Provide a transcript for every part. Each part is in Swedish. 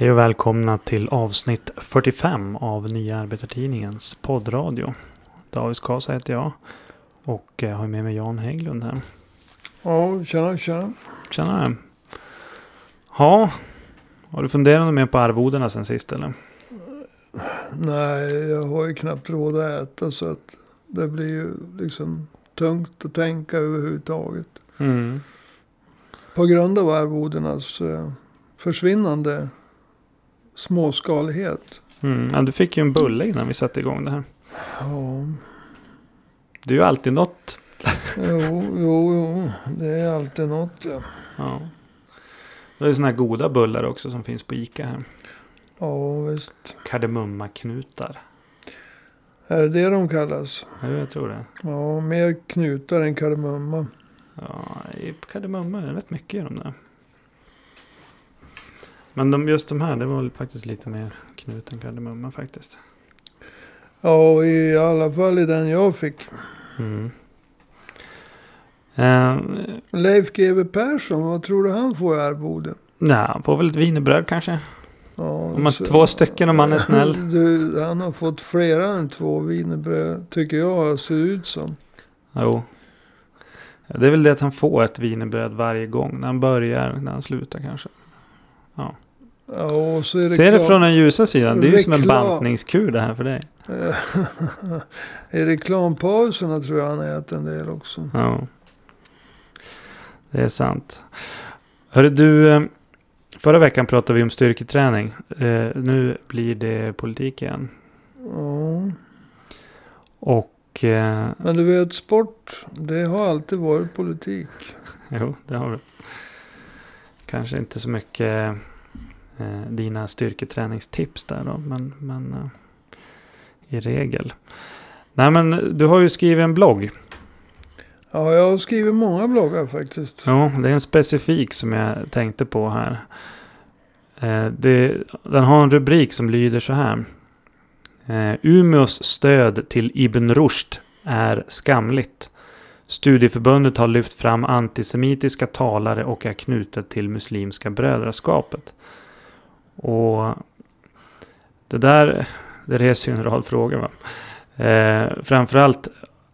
Hej och välkomna till avsnitt 45 av Nya Arbetartidningens poddradio. David Skasa heter jag och jag har med mig Jan Hägglund här. Ja, tjena, tjena. Tjena. Ja, har du funderat något mer på arvodena sen sist eller? Nej, jag har ju knappt råd att äta så att det blir ju liksom tungt att tänka överhuvudtaget. Mm. På grund av arvodenas eh, försvinnande småskalighet. Mm. Ja, du fick ju en bulle innan vi satte igång det här. Ja, Det är ju alltid något. jo, jo, jo, det är alltid något. Ja, Ja. Det är sådana här goda bullar också som finns på Ica här. ja visst. Kardemummaknutar. Är det det de kallas? Ja, jag tror det. Ja, mer knutar än kardemumma. Ja, kardemumma är rätt mycket i de där. Men de, just de här, det var faktiskt lite mer knut än kardemumma faktiskt. Ja, i alla fall i den jag fick. Mm. Eh, Leif GW Persson, vad tror du han får i arvode? nej, han får väl ett wienerbröd kanske. Ja, Om man så- två stycken om man är snäll. Du, han har fått flera än två wienerbröd, tycker jag ser ut som. Jo. Ja, det är väl det att han får ett wienerbröd varje gång. När han börjar, när han slutar kanske. Ja, och så är det Se det klart- från den ljusa sidan. Det är ju som en Reklam. bantningskur det här för dig. I reklampauserna tror jag han äter en del också. Ja. Det är sant. Hörru du, eh, förra veckan pratade vi om styrketräning. Eh, Nu blir det politik igen. Ja. Och eh, Men du vet, sport, det har alltid varit politik. jo, det har du. Kanske inte så mycket eh, dina styrketräningstips där då. Men, men eh, i regel. Nej men du har ju skrivit en blogg. Ja, jag har skrivit många bloggar faktiskt. Ja, det är en specifik som jag tänkte på här. Eh, det, den har en rubrik som lyder så här. Eh, Umeås stöd till Ibn Rushd är skamligt. Studieförbundet har lyft fram antisemitiska talare och är knutet till Muslimska brödraskapet. Och det där det reser ju en rad frågor. Va? Eh, framförallt,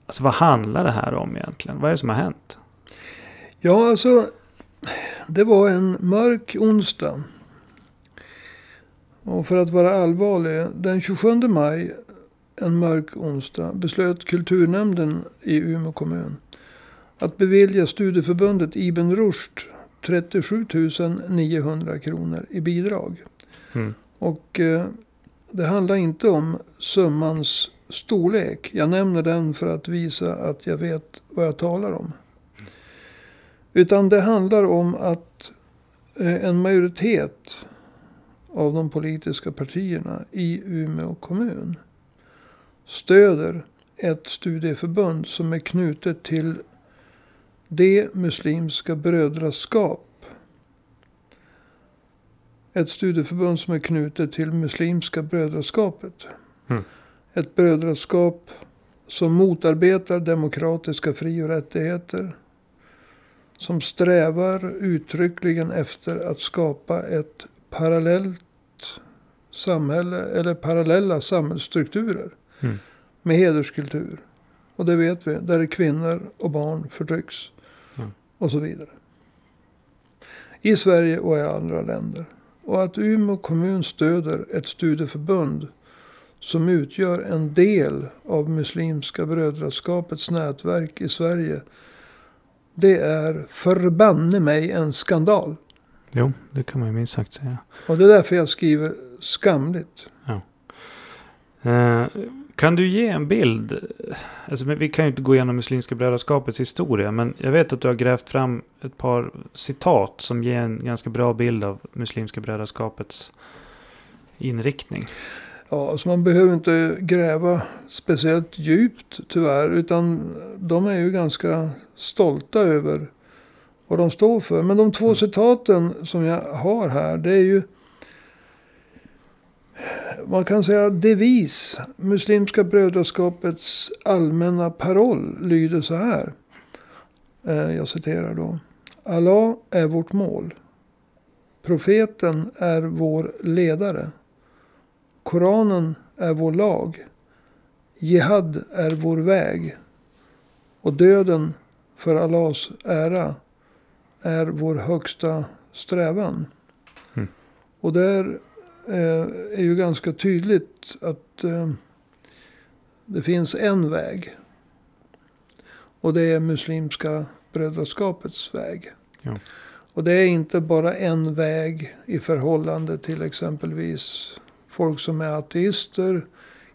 alltså, vad handlar det här om egentligen? Vad är det som har hänt? Ja, alltså. Det var en mörk onsdag. Och för att vara allvarlig. Den 27 maj, en mörk onsdag, beslöt kulturnämnden i Umeå kommun. Att bevilja studieförbundet Iben Rushd 37 900 kronor i bidrag. Mm. Och eh, det handlar inte om summans storlek. Jag nämner den för att visa att jag vet vad jag talar om. Utan det handlar om att eh, en majoritet av de politiska partierna i Umeå kommun stöder ett studieförbund som är knutet till det muslimska brödraskap. Ett studieförbund som är knutet till muslimska brödraskapet. Mm. Ett brödraskap som motarbetar demokratiska fri och rättigheter. Som strävar uttryckligen efter att skapa ett parallellt samhälle eller parallella samhällsstrukturer. Mm. Med hederskultur. Och det vet vi, där kvinnor och barn förtrycks. Mm. Och så vidare. I Sverige och i andra länder. Och att Umeå kommun stöder ett studieförbund som utgör en del av Muslimska brödraskapets nätverk i Sverige. Det är förbanne mig en skandal. Jo, det kan man ju minst sagt säga. Och det är därför jag skriver skamligt. Eh, kan du ge en bild? Alltså, vi kan ju inte gå igenom Muslimska brödraskapets historia. Men jag vet att du har grävt fram ett par citat som ger en ganska bra bild av Muslimska brödraskapets inriktning. Ja, alltså man behöver inte gräva speciellt djupt tyvärr. Utan de är ju ganska stolta över vad de står för. Men de två Mm. citaten som jag har här. Det är ju. Man kan säga devis. Muslimska brödraskapets allmänna paroll lyder så här. Eh, Jag citerar då. Allah är vårt mål. Profeten är vår ledare. Koranen är vår lag. Jihad är vår väg. Och döden för Allahs ära är vår högsta strävan. Mm. Och där är ju ganska tydligt att eh, det finns en väg. Och det är Muslimska brödraskapets väg. Ja. Och det är inte bara en väg i förhållande till exempelvis folk som är ateister,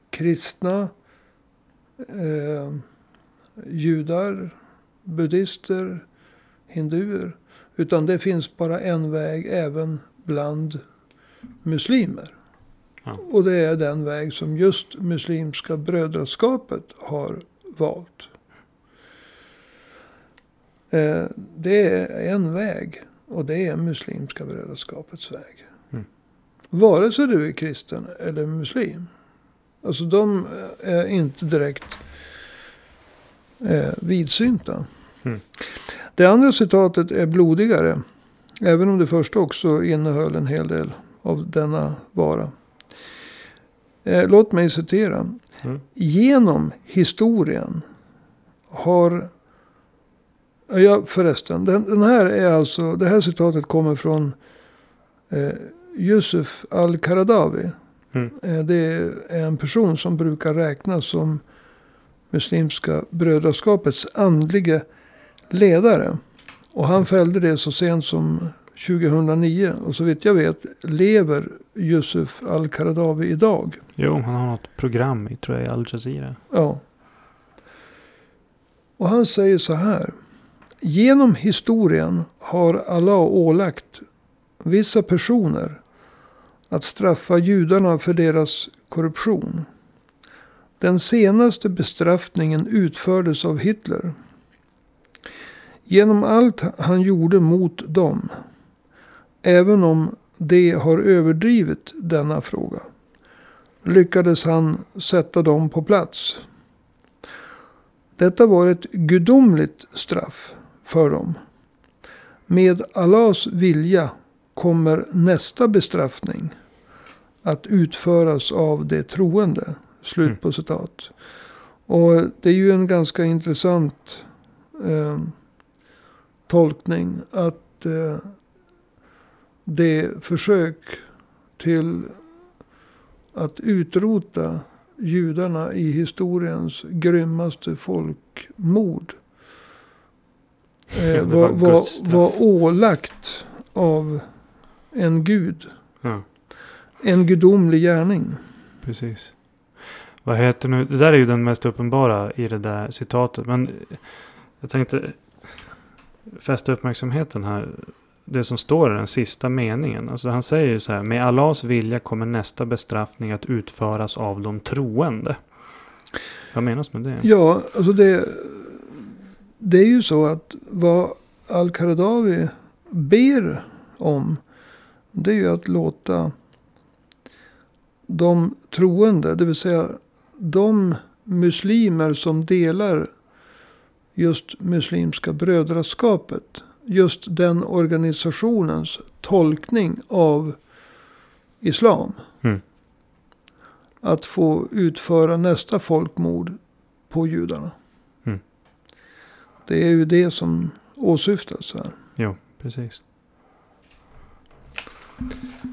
kristna, eh, judar, buddister, hinduer. Utan det finns bara en väg även bland muslimer. Ja. Och det är den väg som just Muslimska brödraskapet har valt. Eh, det är en väg. Och det är Muslimska brödraskapets väg. Mm. Vare sig du är kristen eller muslim. Alltså de är inte direkt eh, vidsynta. Mm. Det andra citatet är blodigare. Även om det första också innehöll en hel del av denna vara. Eh, låt mig citera. Mm. Genom historien har... Ja, förresten. Den, den här är alltså... Det här citatet kommer från eh, Yusuf al-Qaradawi. Mm. Eh, det är en person som brukar räknas som Muslimska brödraskapets andlige ledare. Och han fällde det så sent som 2009. Och så vitt jag vet lever Yusuf al-Qaradawi idag. Jo, han har något program i, tror jag, i Al Jazeera. Ja. Och han säger så här. Genom historien har Allah ålagt vissa personer att straffa judarna för deras korruption. Den senaste bestraffningen utfördes av Hitler. Genom allt han gjorde mot dem, även om de har överdrivit denna fråga, lyckades han sätta dem på plats. Detta var ett gudomligt straff för dem. Med Allahs vilja kommer nästa bestraffning att utföras av de troende. Slut Mm. på citat. Och det är ju en ganska intressant eh, tolkning att eh, det försök till att utrota judarna i historiens grymmaste folkmord. Eh, var, var var ålagt av en gud. Ja, En gudomlig gärning. precis. Vad heter nu? Det där är ju den mest uppenbara i det där citatet. Men jag tänkte fästa uppmärksamheten här. Det som står i den sista meningen. Alltså han säger ju så här. Med Allahs vilja kommer nästa bestraffning att utföras av de troende. Vad menas med det? Ja, alltså det, det är ju så att vad Al-Qaradawi ber om. Det är ju att låta de troende, det vill säga de muslimer som delar just Muslimska brödraskapet. Just den organisationens tolkning av islam. Mm. Att få utföra nästa folkmord på judarna. Mm. Det är ju det som åsyftas här. Jo, precis.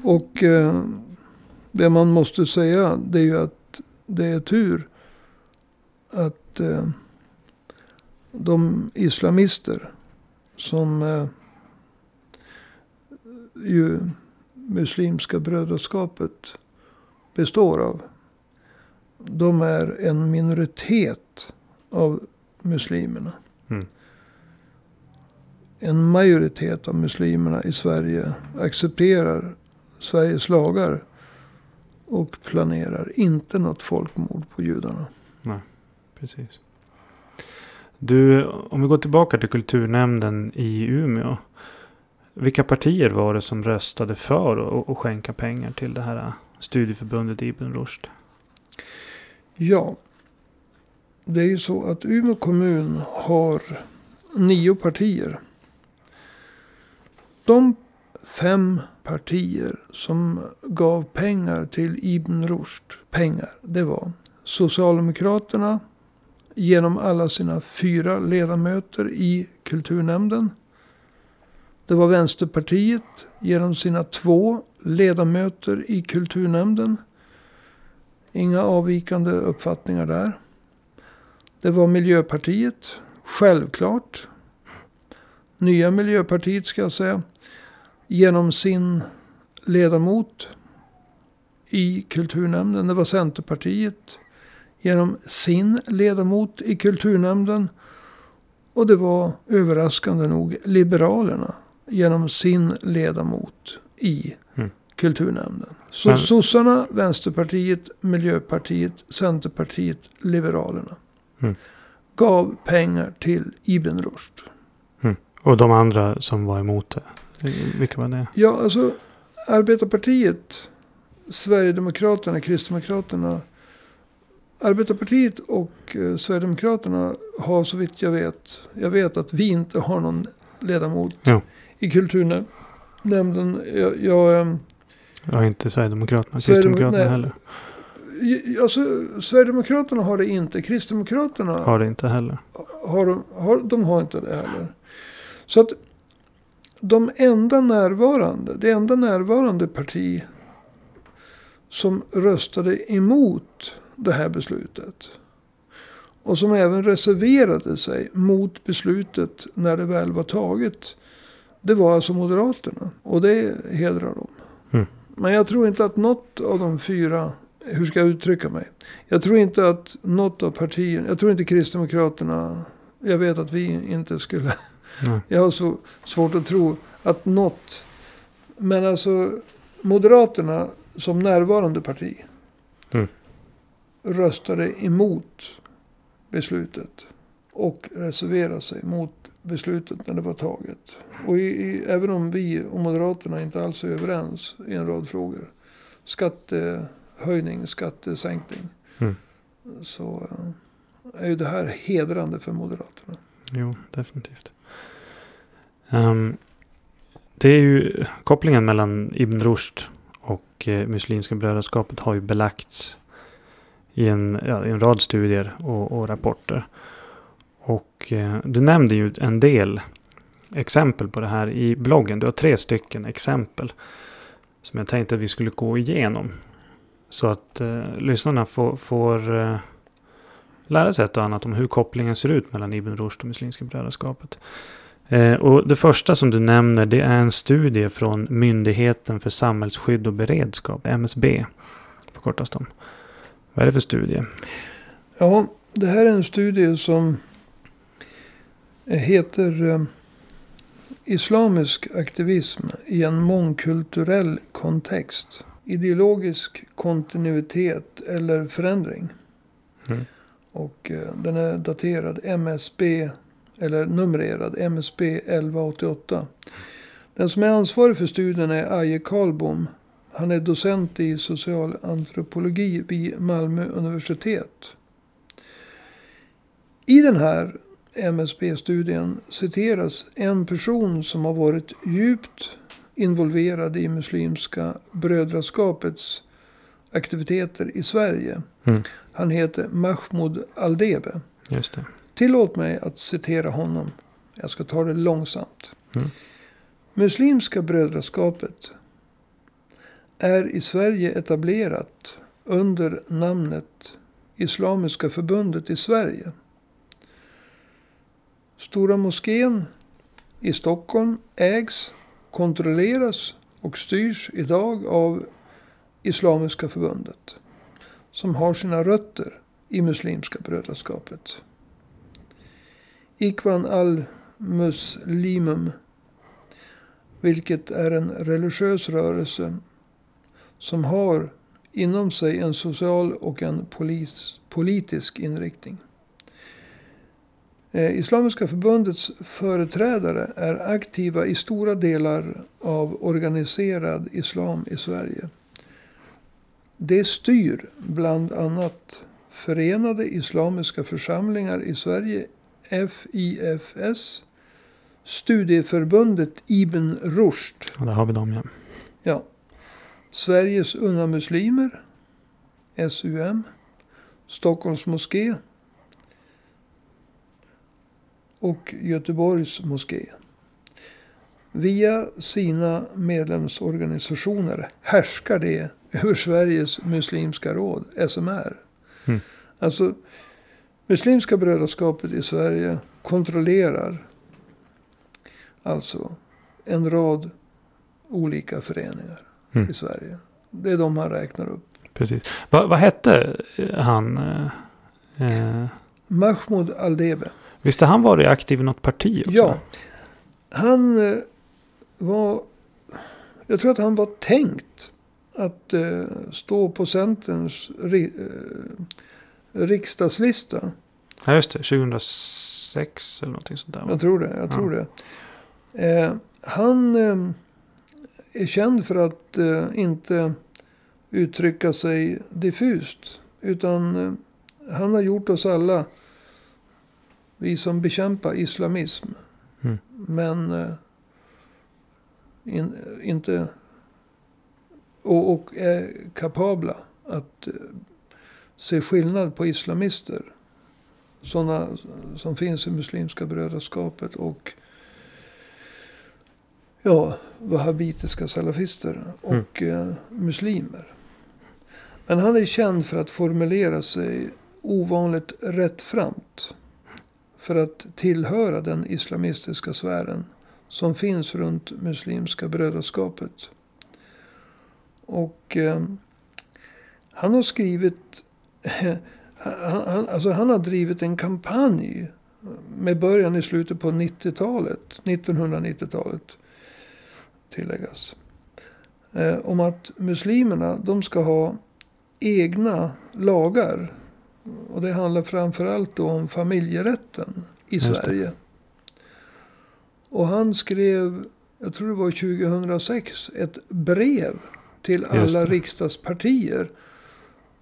Och eh, det man måste säga det är ju att det är tur att eh, de islamister som eh, ju Muslimska brödraskapet består av. De är en minoritet av muslimerna. Mm. En majoritet av muslimerna i Sverige accepterar Sveriges lagar. Och planerar inte något folkmord på judarna. Precis. Du, om vi går tillbaka till kulturnämnden i Umeå. Vilka partier var det som röstade för att- skänka pengar till det här studieförbundet Ibn Rushd? Ja. Det är ju så att Umeå kommun har nio partier. De fem partier som gav pengar till Ibn Rushd. Pengar, det var Socialdemokraterna genom alla sina fyra ledamöter i kulturnämnden. Det var Vänsterpartiet genom sina två ledamöter i kulturnämnden. Inga avvikande uppfattningar där. Det var Miljöpartiet, självklart. Nya Miljöpartiet ska jag säga. Genom sin ledamot i kulturnämnden. Det var Centerpartiet genom sin ledamot i kulturnämnden. Och det var överraskande nog Liberalerna genom sin ledamot i Mm. kulturnämnden. Så Men- sossarna, Vänsterpartiet, Miljöpartiet, Centerpartiet, Liberalerna. Mm. Gav pengar till Ibn Rushd. Och de andra som var emot det. Vilka var det? Ja, alltså Arbetarpartiet, Sverigedemokraterna, Kristdemokraterna. Arbetarpartiet och eh, Sverigedemokraterna har så vitt jag vet. Jag vet att vi inte har någon ledamot Ja. i kulturnämnden. Jag, jag, ehm, Ja, inte Sverigedemokraterna. Sverigedem- Kristdemokraterna nej. heller. alltså, Sverigedemokraterna har det inte. Kristdemokraterna Har det inte heller. har, de- har, de har inte det heller. Så att de enda närvarande, det enda närvarande parti som röstade emot det här beslutet. Och som även reserverade sig mot beslutet när det väl var taget. Det var alltså Moderaterna. Och det hedrar dem. Mm. Men jag tror inte att något av de fyra, hur ska jag uttrycka mig? Jag tror inte att något av partierna, jag tror inte Kristdemokraterna, jag vet att vi inte skulle, Nej. jag har så svårt att tro att något, men alltså Moderaterna som närvarande parti Mm. Röstade emot beslutet och reserverade sig mot beslutet när det var taget. Och i, i, även om vi och Moderaterna inte alls är överens i en rad frågor. Skattehöjning, skattesänkning. Mm. Så eh, är ju det här hedrande för Moderaterna. Jo, definitivt. Ehm, det är ju kopplingen mellan Ibn Rushd och eh, Muslimska brödraskapet har ju belagts i en, ja, i en rad studier och, och rapporter. Och eh, du nämnde ju en del exempel på det här i bloggen. Du har tre stycken exempel som jag tänkte att vi skulle gå igenom. Så att eh, lyssnarna får, får eh, lära sig ett och annat om hur kopplingen ser ut mellan Ibn Rushd och Muslimska brödraskapet. Eh, och det första som du nämner det är en studie från Myndigheten för samhällsskydd och beredskap, MSB förkortas de. Vad är det för studie? Ja, det här är en studie som heter eh, Islamisk aktivism i en mångkulturell kontext. Ideologisk kontinuitet eller förändring. Mm. Och eh, den är daterad MSB, eller numrerad MSB 1188. Den som är ansvarig för studien är Aje Karlbom. Han är docent i socialantropologi vid Malmö universitet. I den här MSB-studien citeras en person som har varit djupt involverad i Muslimska brödraskapets aktiviteter i Sverige. Mm. Han heter Mahmoud Aldebe. Just det. Tillåt mig att citera honom. Jag ska ta det långsamt. Mm. Muslimska brödraskapet är i Sverige etablerat under namnet Islamiska förbundet i Sverige. Stora moskén i Stockholm ägs, kontrolleras och styrs idag av Islamiska förbundet. Som har sina rötter i Muslimska brödraskapet. Ikvan al-Muslimum. Vilket är en religiös rörelse. Som har inom sig en social och en polis, politisk inriktning. Eh, Islamiska förbundets företrädare är aktiva i stora delar av organiserad islam i Sverige. Det styr bland annat Förenade Islamiska Församlingar i Sverige, FIFS, Studieförbundet Ibn Rushd. Och där har vi dem ja. Ja. Sveriges Unga Muslimer. SUM. Stockholms moské. Och Göteborgs moské. Via sina medlemsorganisationer härskar det över Sveriges Muslimska råd, SMR. Mm. Alltså, Muslimska brödraskapet i Sverige kontrollerar alltså en rad olika föreningar Mm. i Sverige. Det är de han räknar upp. Precis. Va, vad hette eh, han? eh, Eh, Mahmoud Aldebe. visst han varit aktiv i något parti också? Ja. Han eh, var... Jag tror att han var tänkt att eh, stå på Centerns ri, eh, riksdagslista. Ja, just det. 2006 eller någonting sånt där. Jag tror det. Jag Ja. tror det. Eh, han är känd för att eh, inte uttrycka sig diffust. Utan eh, han har gjort oss alla, vi som bekämpar islamism. Mm. Men eh, in, inte och, och är kapabla att eh, se skillnad på islamister. Sådana som finns i Muslimska brödraskapet och ja, wahhabitiska salafister och eh, muslimer. Men han är känd för att formulera sig ovanligt rättframt. För att tillhöra den islamistiska sfären som finns runt Muslimska brödraskapet. Och eh, han har skrivit, han, han, alltså han har drivit en kampanj med början i slutet på 90-talet, 1990-talet tilläggas. Eh, om att muslimerna, de ska ha egna lagar. Och det handlar framförallt då om familjerätten i Just det. Sverige. Och han skrev, jag tror det var 2006, ett brev till alla riksdagspartier.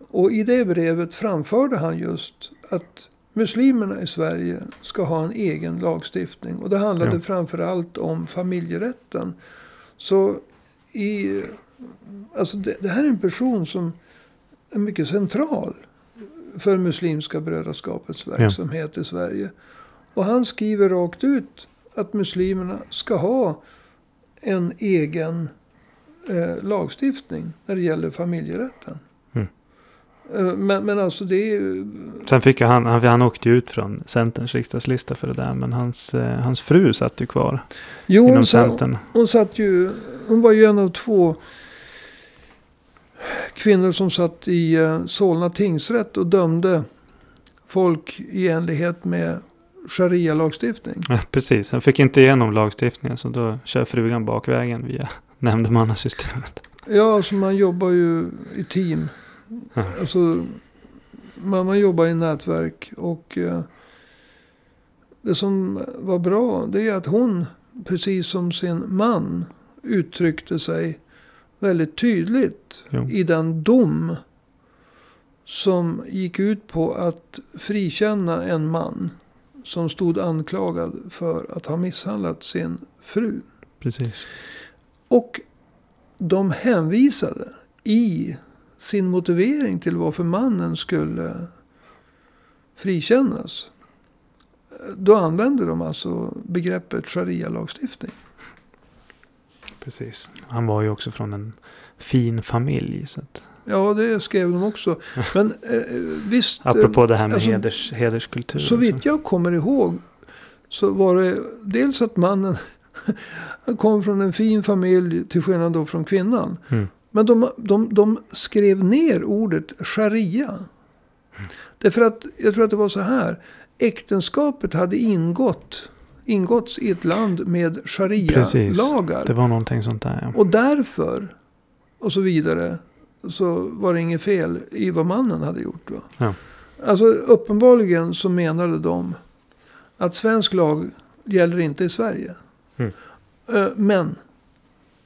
Och i det brevet framförde han just att muslimerna i Sverige ska ha en egen lagstiftning. Och det handlade Ja. framförallt om familjerätten. Så i, alltså det, det här är en person som är mycket central för Muslimska brödraskapets verksamhet i Sverige. Och han skriver rakt ut att muslimerna ska ha en egen eh, lagstiftning när det gäller familjerätten. Eh, men, men alltså det är ju... Sen fick han, han, han åkte ju ut från Centerns riksdagslista för det där. Men hans, eh, hans fru satt ju kvar Jo, inom hon, sa, Centern. hon satt ju... Hon var ju en av två kvinnor som satt i eh, Solna tingsrätt och dömde folk i enlighet med sharia-lagstiftning. Ja, precis. Han fick inte igenom lagstiftningen. Så då kör frugan bakvägen via nämndemannasystemet. Ja, alltså man jobbar ju i team. Alltså, man, man jobbar i nätverk. Och eh, det som var bra, det är att hon, precis som sin man, uttryckte sig väldigt tydligt Jo. i den dom som gick ut på att frikänna en man som stod anklagad för att ha misshandlat sin fru. Precis. Och de hänvisade i sin motivering till varför mannen skulle frikännas. Då använde de alltså begreppet sharia-lagstiftning. Precis. Han var ju också från en fin familj. Så att, Ja, det skrev de också. Men eh, visst. eh, apropå det här med alltså, heders, hederskultur. Så vitt jag kommer ihåg så var det dels att mannen han kom från en fin familj till skillnad då från kvinnan. Mm. Men de, de, de skrev ner ordet sharia. Därför att jag tror att det var så här. Äktenskapet hade ingått, ingåtts i ett land med Precis. sharia-lagar. Det var någonting sånt där. Ja. Och därför, och så vidare, så var det inget fel i vad mannen hade gjort. Va? Ja. Alltså uppenbarligen så menade de att svensk lag gäller inte i Sverige. Mm. Eh, Men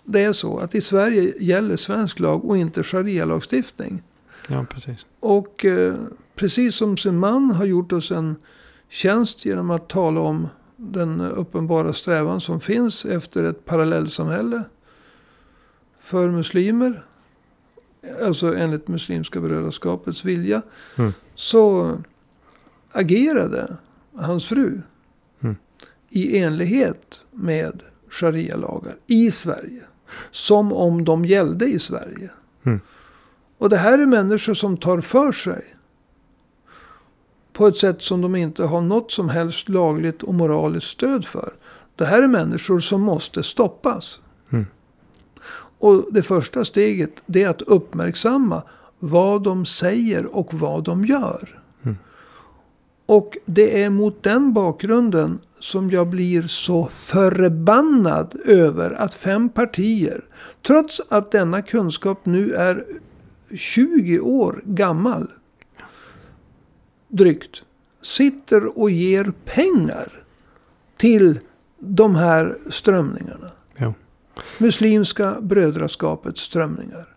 det är så att i Sverige gäller svensk lag och inte sharia-lagstiftning. ja, precis. Och eh, precis som sin man har gjort oss en tjänst genom att tala om den uppenbara strävan som finns efter ett parallellsamhälle för muslimer. Alltså enligt Muslimska brödraskapets vilja. Mm. Så agerade hans fru Mm. i enlighet med sharia-lagar i Sverige. Som om de gällde i Sverige. Mm. Och det här är människor som tar för sig. På ett sätt som de inte har något som helst lagligt och moraliskt stöd för. Det här är människor som måste stoppas. Mm. Och det första steget det är att uppmärksamma vad de säger och vad de gör. Mm. Och det är mot den bakgrunden som jag blir så förbannad över att fem partier, trots att denna kunskap nu är 20 år gammal, drygt, sitter och ger pengar till de här strömningarna. Jo. Muslimska brödraskapets strömningar.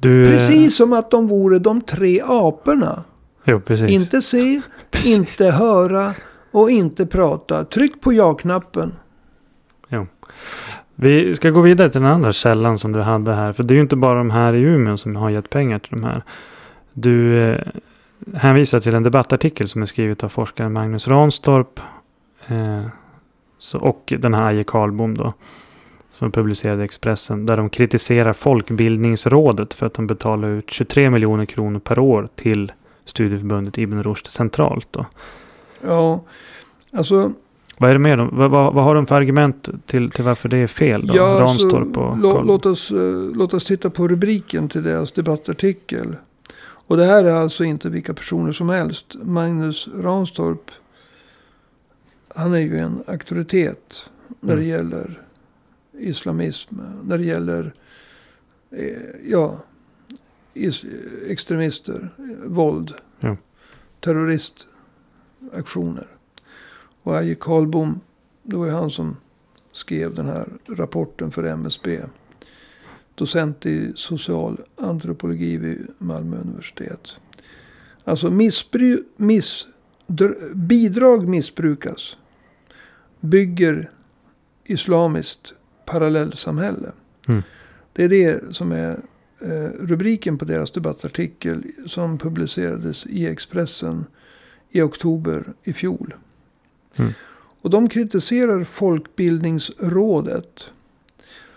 Du, eh, Precis som att de vore de tre aporna. Jo. Inte se, inte höra och inte prata. Tryck på ja-knappen. Vi ska gå vidare till den andra källan som du hade här. För det är ju inte bara de här i Umeå som har gett pengar till de här. Du eh, hänvisar till en debattartikel som är skrivet av forskaren Magnus Ranstorp. Eh, så, och den här Aje Karlbom då. Som är publicerad i Expressen. Där de kritiserar Folkbildningsrådet för att de betalar ut 23 miljoner kronor per år till studieförbundet Ibn Rushd centralt. Då. Ja, alltså. Vad är det med dem? Vad, vad, vad har de för argument till, till varför det är fel? Då? Ja, alltså, Ranstorp och lå, låt, oss, eh, låt oss titta på rubriken till deras debattartikel. Och det här är alltså inte vilka personer som helst. Magnus Ranstorp. Han är ju en auktoritet när det Mm. gäller islamism. När det gäller eh, ja, is, extremister, våld, Ja. Terroristaktioner. Och Aje Karlbom, det var ju han som skrev den här rapporten för MSB. Docent i social antropologi vid Malmö universitet. Alltså missbru, miss, dr, bidrag missbrukas. Bygger islamiskt parallellsamhälle. Mm. Det är det som är eh, rubriken på deras debattartikel som publicerades i Expressen i oktober i fjol. Mm. Och de kritiserar Folkbildningsrådet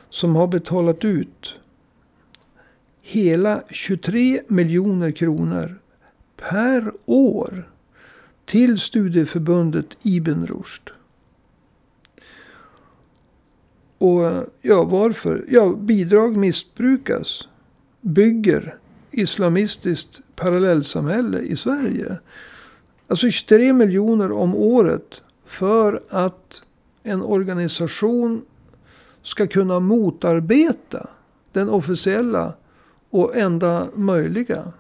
som har betalat ut hela 23 miljoner kronor per år till studieförbundet Ibn Rushd. Och ja, varför? Ja, bidrag missbrukas. Bygger islamistiskt parallellsamhälle i Sverige. Alltså 23 miljoner om året för att en organisation ska kunna motarbeta den officiella och enda möjliga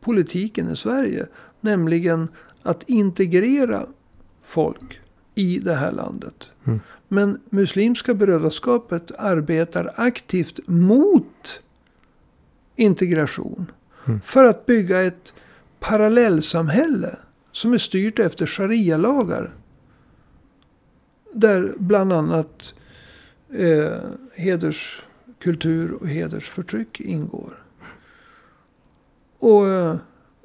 politiken i Sverige. Nämligen att integrera folk i det här landet. Mm. Men Muslimska brödraskapet arbetar aktivt mot integration. Mm. För att bygga ett parallellsamhälle som är styrt efter sharia-lagar. Där bland annat eh, hederskultur och hedersförtryck ingår. Och eh,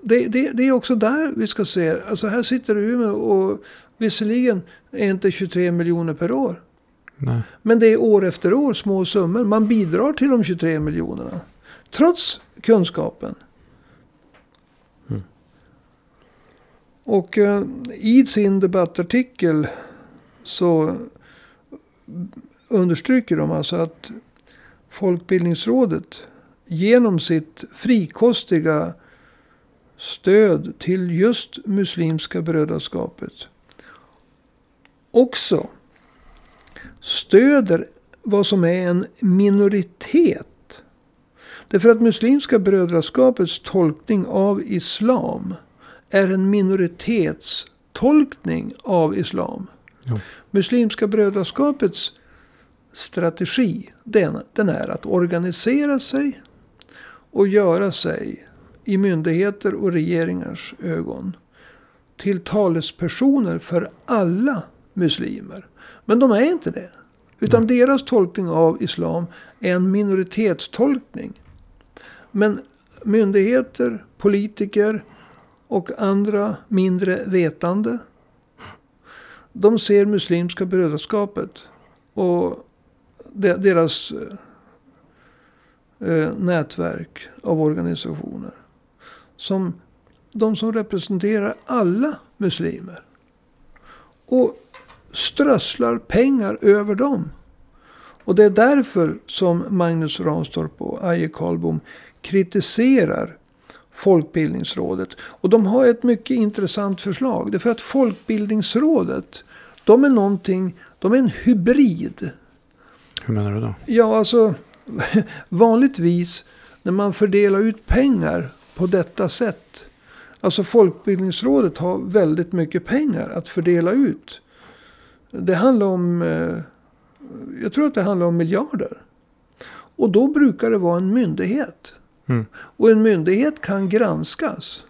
det, det, det är också där vi ska se. Alltså här sitter Umeå och visserligen är inte 23 miljoner per år. Nej. Men det är år efter år små summor. Man bidrar till de 23 miljonerna. Trots kunskapen. Och eh, i sin debattartikel så understryker de alltså att Folkbildningsrådet genom sitt frikostiga stöd till just Muslimska brödraskapet också stöder vad som är en minoritet. Därför att Muslimska brödraskapets tolkning av islam är en minoritetstolkning av islam. Jo. Muslimska brödraskapets strategi den, den är att organisera sig och göra sig i myndigheter och regeringars ögon till talespersoner för alla muslimer. Men de är inte det. Utan Nej. deras tolkning av islam är en minoritetstolkning. Men myndigheter, politiker och andra mindre vetande. De ser Muslimska brödraskapet och deras eh, eh, nätverk av organisationer. Som de som representerar alla muslimer. Och strösslar pengar över dem. Och det är därför som Magnus Ranstorp och Aje Karlbom kritiserar Folkbildningsrådet. Och de har ett mycket intressant förslag. Det är för att Folkbildningsrådet, de är någonting, de är en hybrid. Hur menar du då? Ja, alltså vanligtvis när man fördelar ut pengar på detta sätt. Alltså Folkbildningsrådet har väldigt mycket pengar att fördela ut. Det handlar om, eh, jag tror att det handlar om miljarder. Och då brukar det vara en myndighet. Mm. Och en myndighet kan granskas.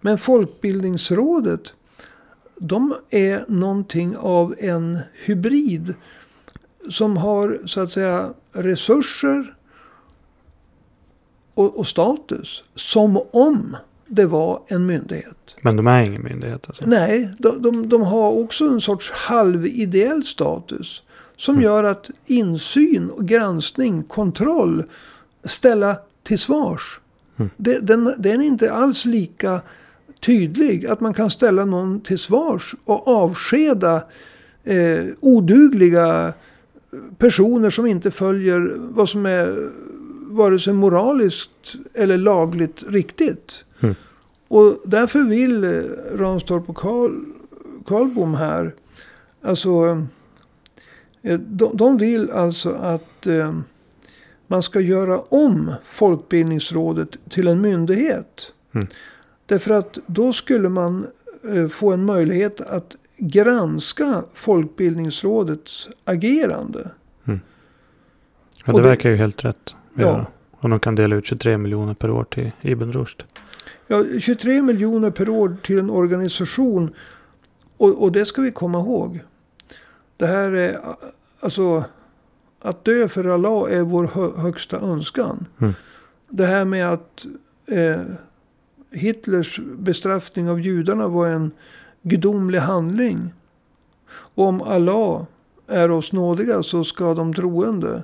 Men Folkbildningsrådet, de är någonting av en hybrid. Som har så att säga resurser och, och status. Som om det var en myndighet. Men de är ingen myndighet alltså? Nej, de, de, de har också en sorts halvideell status. Som Mm. gör att insyn, och granskning, kontroll, ställa till svars. Mm. Det, den, den är inte alls lika tydlig. Att man kan ställa någon till svars och avskeda eh, odugliga personer som inte följer vad som är vare sig moraliskt eller lagligt riktigt. Mm. Och därför vill eh, Ranstorp och Karl, Karlbom här, alltså, eh, de, de vill alltså att eh, man ska göra om Folkbildningsrådet till en myndighet. Mm. Därför att då skulle man eh, få en möjlighet att granska Folkbildningsrådets agerande. Ja, Och det det- verkar ju helt rätt. Ja. Och de kan dela ut 23 miljoner per år till Ibn Rushd. Ja, 23 miljoner per år till en organisation. Och, och det ska vi komma ihåg. Det här är alltså. Att dö för Allah är vår hö, högsta önskan. Mm. Det här med att eh, Hitlers bestraffning av judarna var en gudomlig handling. Och om Allah är oss nådiga så ska de troende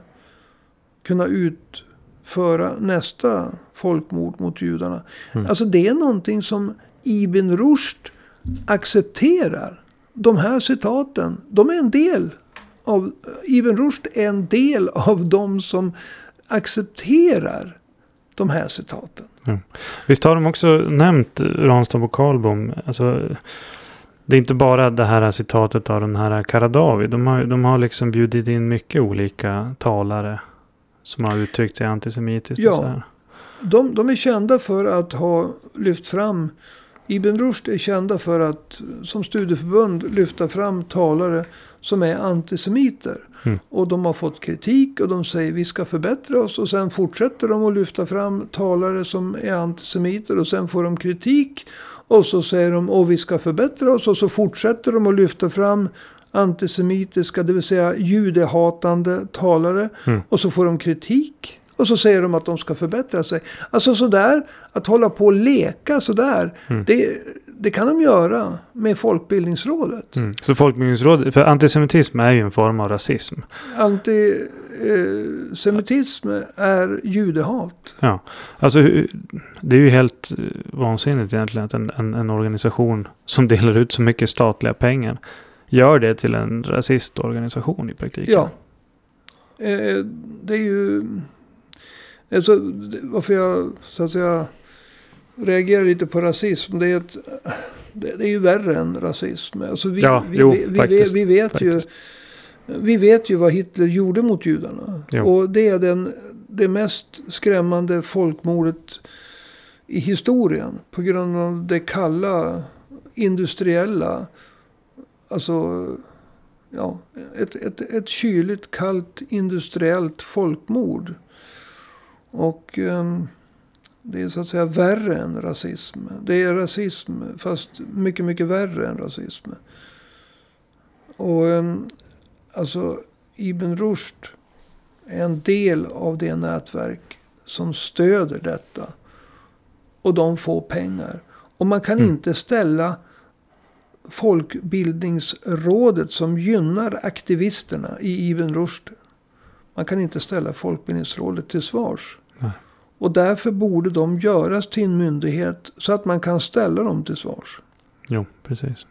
kunna utföra nästa folkmord mot judarna. Mm. Alltså det är någonting som Ibn Rushd accepterar. De här citaten, de är en del av, Ibn Rushd är en del av de som accepterar de här citaten. Visst har de också nämnt Ranstorp och Karlbom. Alltså, det är inte bara det här citatet av den här Karadawi. De har, de har liksom bjudit in mycket olika talare. Som har uttryckt sig antisemitiskt. Ja. De, de är kända för att ha lyft fram, Ibn Rushd är kända för att som studieförbund lyfta fram talare som är antisemiter. Mm. Och de har fått kritik och de säger vi ska förbättra oss. Och sen fortsätter de att lyfta fram talare som är antisemiter. Och sen får de kritik. Och så säger de och vi ska förbättra oss. Och så fortsätter de att lyfta fram antisemitiska, det vill säga judehatande talare. Mm. Och så får de kritik. Och så säger de att de ska förbättra sig. Alltså sådär, att hålla på och leka sådär. Mm. Det, det kan de göra med Folkbildningsrådet. Mm. Så Folkbildningsrådet, för antisemitism är ju en form av rasism. Antisemitism är judehat. Ja, alltså det är ju helt eh, vansinnigt egentligen att en, en, en organisation som delar ut så mycket statliga pengar gör det till en rasistorganisation i praktiken. Ja. Eh, det är ju... Alltså, varför jag så att säga reagerar lite på rasism. Det är, ett, det, det är ju värre än rasism. Alltså vi, Ja, vi, jo, vi, vi, faktiskt, vi vet faktiskt. ju... Vi vet ju vad Hitler gjorde mot judarna. Jo. Och det är den, det mest skrämmande folkmordet i historien. På grund av det kalla, industriella. Alltså, ja, ett, ett, ett kyligt, kallt, industriellt folkmord. Och ehm, det är så att säga värre än rasism. Det är rasism, fast mycket, mycket värre än rasism. Och um, alltså Ibn Rushd är en del av det nätverk som stöder detta. Och de får pengar. Och man kan Mm. inte ställa Folkbildningsrådet som gynnar aktivisterna i Ibn Rushd. Man kan inte ställa Folkbildningsrådet till svars. Och därför borde de göras till en myndighet så att man kan ställa dem till svars. Jo, precis.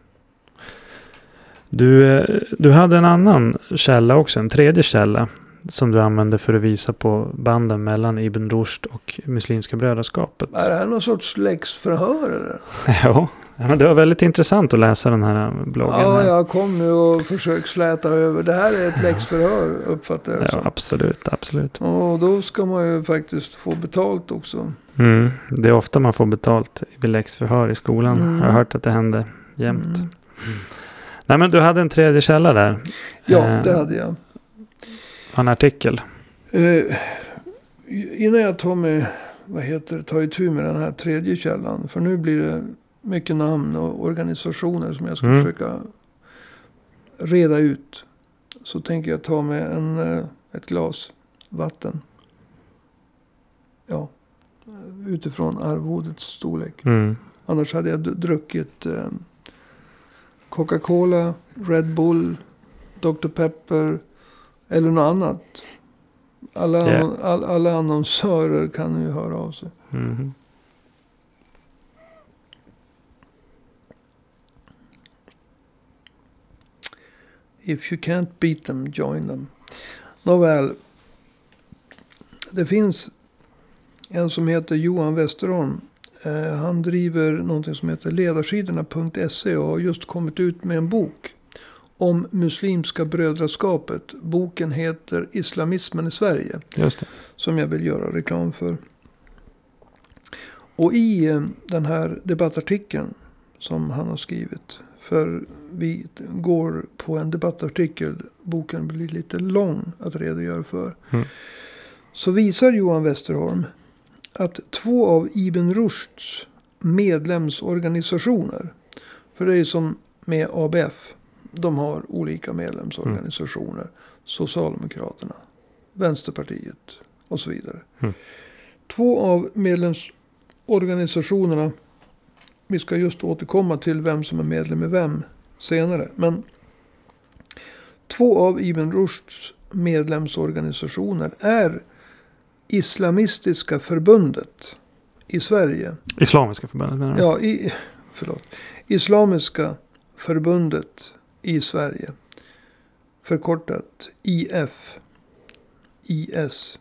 Du, eh, du hade en annan källa också, en tredje källa. Som du använde för att visa på banden mellan Ibn Rushd och Muslimska brödraskapet. Är det här någon sorts läxförhör eller? Ja, men det var väldigt intressant att läsa den här bloggen. Ja, här. jag kom nu och försökt släta över. Det här är ett läxförhör uppfattar jag ja, som. absolut, absolut. Och då ska man ju faktiskt få betalt också. Mm, det är ofta man får betalt vid läxförhör i skolan. Mm. Jag har hört att det händer jämt. Mm. Nej, men du hade en tredje källa där. Ja, Eh, det hade jag. En artikel. Eh, innan jag tar mig, vad heter det, tar itu med den här tredje källan. För nu blir det mycket namn och organisationer som jag ska Mm. försöka reda ut. Så tänker jag ta med en, eh, ett glas vatten. Ja, utifrån arvodets storlek. Mm. Annars hade jag druckit eh, Coca-Cola, Red Bull, Dr. Pepper eller något annat. Alla, Yeah. all, alla annonsörer kan ju höra av sig. Mhm. If you can't beat them, join them. Nåväl. Det finns en som heter Johan Westerholm. Eh, han driver någonting som heter ledarsidorna.se och har just kommit ut med en bok om Muslimska brödraskapet. Boken heter Islamismen i Sverige. Som jag vill göra reklam för. Och i eh, den här debattartikeln som han har skrivit. För vi går på en debattartikel. Boken blir lite lång att redogöra för. Mm. Så visar Johan Westerholm att två av Ibn Rushds medlemsorganisationer. För det är ju som med ABF. De har olika medlemsorganisationer. Socialdemokraterna, Vänsterpartiet och så vidare. Mm. Två av medlemsorganisationerna. Vi ska just återkomma till vem som är medlem i vem senare. Men två av Ibn Rushds medlemsorganisationer är Islamistiska förbundet i Sverige. Islamiska förbundet menar du? Ja, i, förlåt. Islamiska förbundet i Sverige. Förkortat IF. IS.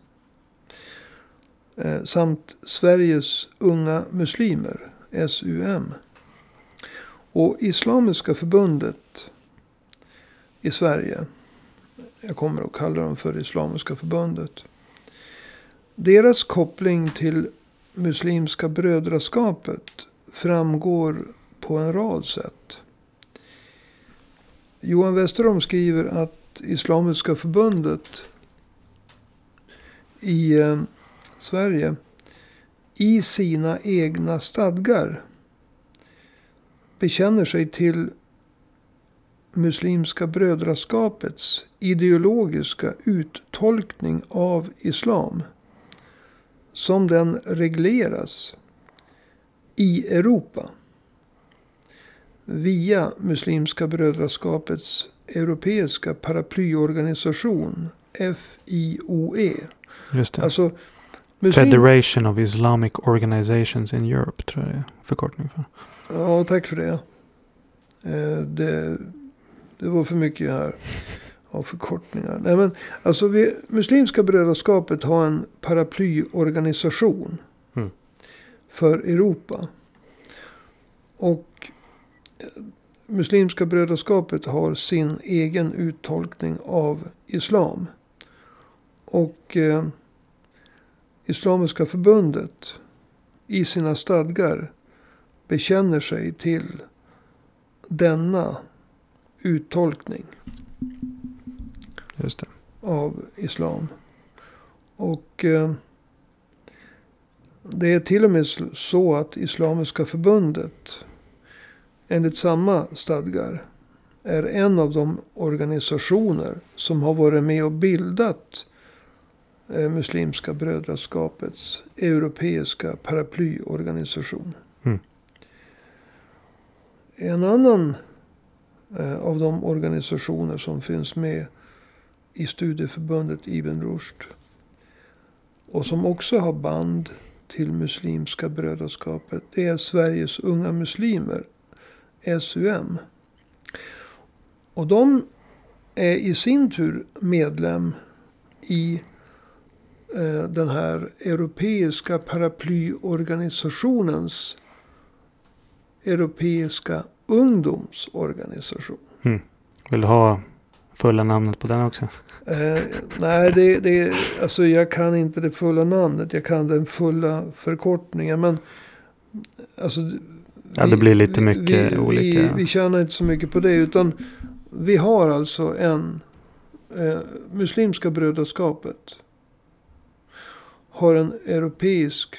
Eh, samt Sveriges unga muslimer. SUM. Och Islamiska förbundet i Sverige. Jag kommer att kalla dem för Islamiska förbundet. Deras koppling till Muslimska brödraskapet framgår på en rad sätt. Johan Westerholm skriver att Islamiska förbundet i eh, Sverige i sina egna stadgar bekänner sig till Muslimska brödraskapets ideologiska uttolkning av islam som den regleras i Europa via Muslimska brödraskapets europeiska paraplyorganisation FIOE. Just det. Alltså, muslim... Federation of Islamic Organizations in Europe tror jag det är förkortning för. Ja, tack för det. Eh, det. Det var för mycket här av förkortningar. Nej, men, alltså, vi, Muslimska brödraskapet har en paraplyorganisation Mm. för Europa. Och eh, Muslimska brödraskapet har sin egen uttolkning av islam. Och eh, Islamiska förbundet i sina stadgar bekänner sig till denna uttolkning av islam. Och eh, det är till och med så att Islamiska förbundet enligt samma stadgar är en av de organisationer som har varit med och bildat Muslimska brödraskapets europeiska paraplyorganisation. Mm. En annan eh, av de organisationer som finns med i studieförbundet Ibn Rushd. Och som också har band till Muslimska brödraskapet. Det är Sveriges unga muslimer, SUM. Och de är i sin tur medlem i eh, den här europeiska paraplyorganisationens europeiska ungdomsorganisation. Vill du ha fulla namnet på den också? Eh, nej, det, det, alltså jag kan inte det fulla namnet. Jag kan den fulla förkortningen. Men alltså, Ja, det blir lite mycket vi, olika. Vi, vi tjänar inte så mycket på det. Utan vi har alltså en eh, Muslimska brödraskapet. Har en europeisk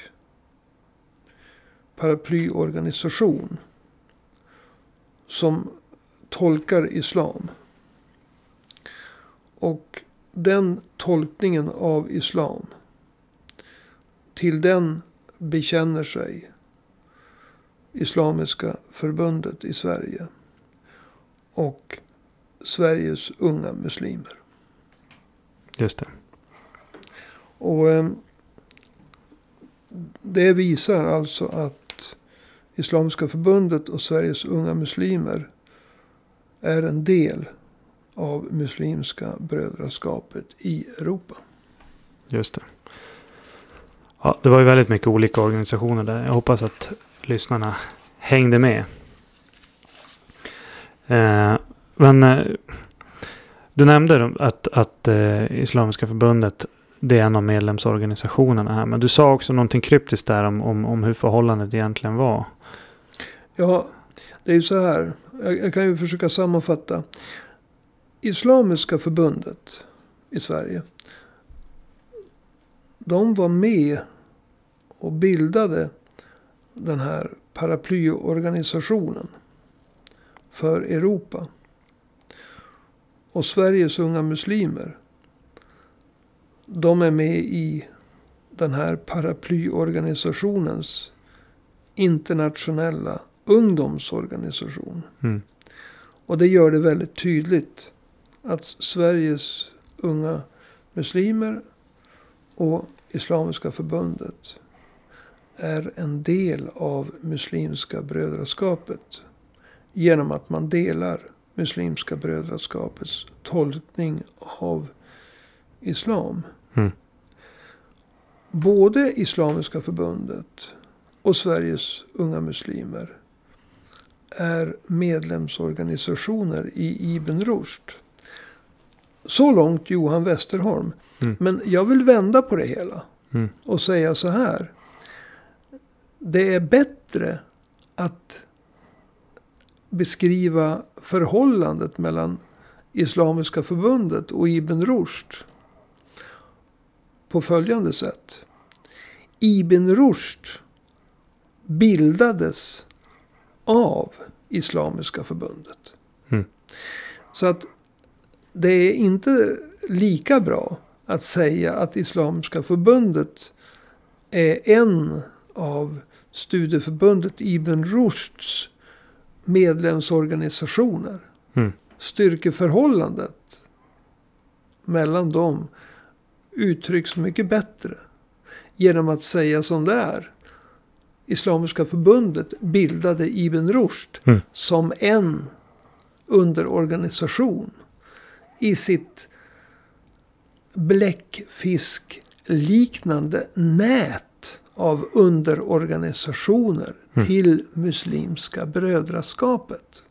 paraplyorganisation. Som tolkar islam. Och den tolkningen av islam. Till den bekänner sig Islamiska förbundet i Sverige. Och Sveriges unga muslimer. Just det. Och eh, det visar alltså att Islamiska förbundet och Sveriges unga muslimer är en del av Muslimska brödraskapet i Europa. Just det. Ja, det var ju väldigt mycket olika organisationer där. Jag hoppas att lyssnarna hängde med. Eh, men eh, du nämnde att, att eh, Islamiska förbundet det är en av medlemsorganisationerna här. Men du sa också någonting kryptiskt där om, om, om hur förhållandet egentligen var. Ja, det är ju så här. Jag, jag kan ju försöka sammanfatta. Islamiska förbundet i Sverige. De var med och bildade den här paraplyorganisationen för Europa. Och Sveriges unga muslimer. De är med i den här paraplyorganisationens internationella ungdomsorganisation. Mm. Och det gör det väldigt tydligt att Sveriges unga muslimer och Islamiska förbundet är en del av Muslimska brödraskapet. Genom att man delar Muslimska brödraskapets tolkning av Islam. Mm. Både Islamiska förbundet och Sveriges unga muslimer är medlemsorganisationer i Ibn Rushd. Så långt Johan Westerholm. Mm. Men jag vill vända på det hela. Mm. Och säga så här. Det är bättre att beskriva förhållandet mellan Islamiska förbundet och Ibn Rushd. På följande sätt. Ibn Rushd bildades av Islamiska förbundet. Mm. Så att det är inte lika bra att säga att Islamiska förbundet är en av studieförbundet Ibn Rushds medlemsorganisationer. Mm. Styrkeförhållandet mellan dem uttrycks mycket bättre. Genom att säga som det är. Islamiska förbundet bildade Ibn Rushd Mm. som en underorganisation i sitt bläckfiskliknande nät av underorganisationer Mm. till Muslimska brödraskapet.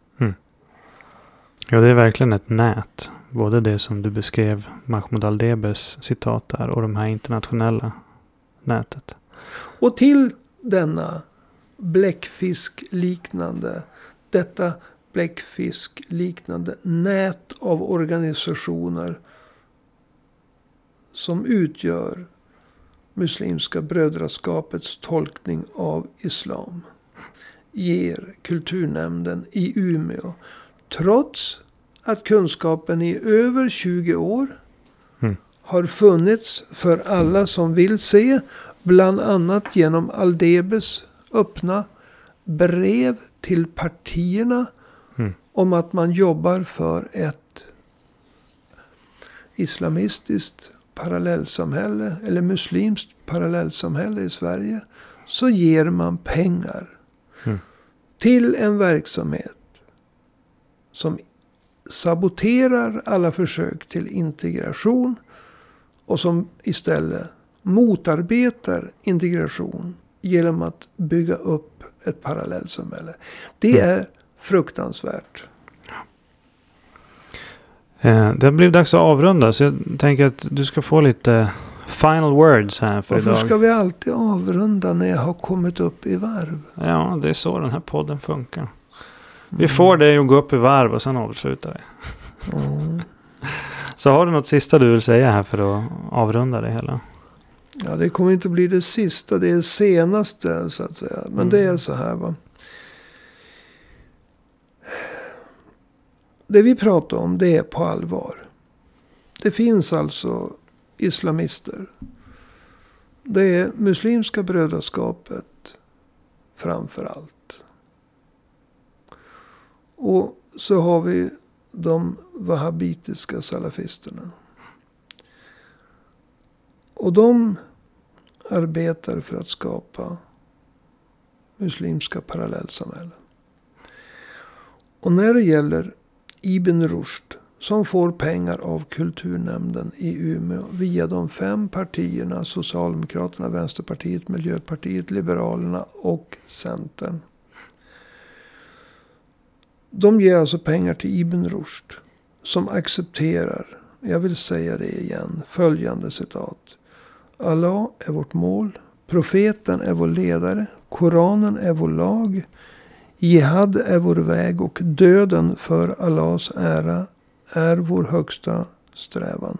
Ja, det är verkligen ett nät. Både det som du beskrev, Mahmoud Aldebes citat där och de här internationella nätet. Och till denna bläckfiskliknande, detta bläckfiskliknande nät av organisationer som utgör Muslimska brödraskapets tolkning av islam ger kulturnämnden i Umeå trots att kunskapen i över 20 år Mm. har funnits för alla som vill se. Bland annat genom Aldebes öppna brev till partierna. Mm. Om att man jobbar för ett islamistiskt parallellsamhälle. Eller muslimskt parallellsamhälle i Sverige. Så ger man pengar. Mm. Till en verksamhet. Som saboterar alla försök till integration. Och som istället motarbetar integration genom att bygga upp ett parallellsamhälle. Det Mm. är fruktansvärt. Eh, det blivit dags att avrunda. Så jag tänker att du ska få lite final words här för Varför idag. ska vi alltid avrunda när jag har kommit upp i varv? Ja, det är så den här podden funkar. Vi Mm. får dig att gå upp i varv och sen avslutar vi. Mm. Så har du något sista du vill säga här för att avrunda det hela? Ja, det kommer inte bli det sista. Det är det senaste så att säga. Men Mm. det är så här va. Det vi pratar om det är på allvar. Det finns alltså islamister. Det är Muslimska brödraskapet framför allt. Och så har vi de wahhabitiska salafisterna. Och de arbetar för att skapa muslimska parallellsamhällen. Och när det gäller Ibn Rushd som får pengar av kulturnämnden i Umeå via de fem partierna Socialdemokraterna, Vänsterpartiet, Miljöpartiet, Liberalerna och Centern. De ger alltså pengar till Ibn Rushd som accepterar, jag vill säga det igen, följande citat. Allah är vårt mål. Profeten är vår ledare. Koranen är vår lag. Jihad är vår väg och döden för Allahs ära är vår högsta strävan.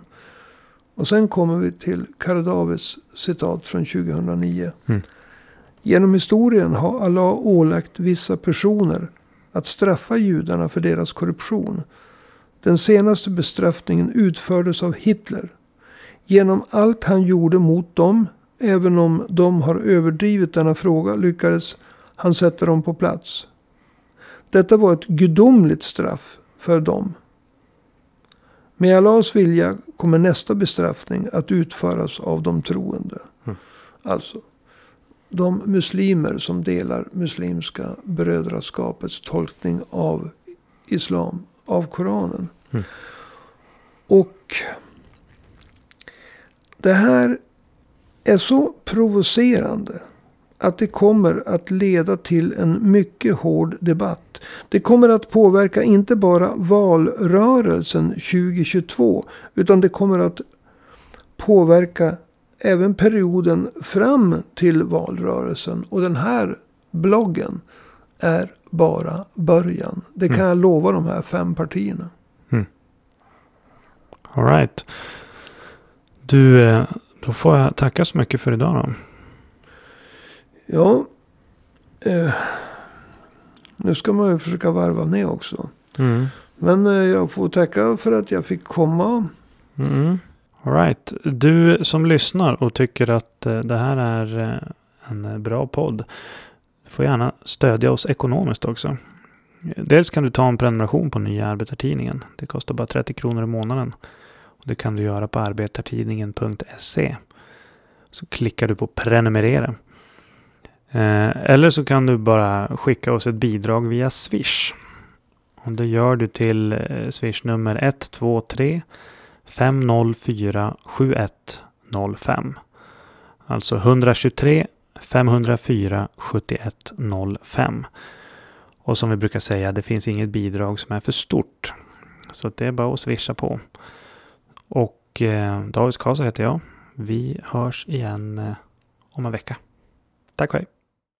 Och sen kommer vi till Kardavis citat från 2009. Mm. Genom historien har Allah ålagt vissa personer att straffa judarna för deras korruption. Den senaste bestraffningen utfördes av Hitler. Genom allt han gjorde mot dem, även om de har överdrivit denna fråga, lyckades han sätta dem på plats. Detta var ett gudomligt straff för dem. Med Allahs vilja kommer nästa bestraffning att utföras av de troende. Mm. Alltså, de muslimer som delar muslimska brödraskapets tolkning av islam, av Koranen. Mm. Och det här är så provocerande att det kommer att leda till en mycket hård debatt. Det kommer att påverka inte bara valrörelsen 2022 utan det kommer att påverka även perioden fram till valrörelsen. Och den här bloggen är bara början. Det kan Mm. jag lova de här fem partierna. All right. Du, eh, då får jag tacka så mycket för idag då. Ja, eh, nu ska man ju försöka varva ner också. Mm. Men eh, jag får tacka för att jag fick komma. Mm. All right. Du som lyssnar och tycker att eh, det här är eh, en eh, bra podd. får gärna stödja oss ekonomiskt också. Dels kan du ta en prenumeration på Nya Arbetartidningen. Det kostar bara 30 kronor i månaden. Och det kan du göra på arbetartidningen.se. Så klickar du på prenumerera. Eller så kan du bara skicka oss ett bidrag via Swish. Och det gör du till Swish-nummer 123 504 7105. Alltså 123 504 7105. Och som vi brukar säga, det finns inget bidrag som är för stort. Så det är bara att swisha på. Och eh, David Kasa heter jag. Vi hörs igen eh, om en vecka. Tack och hej!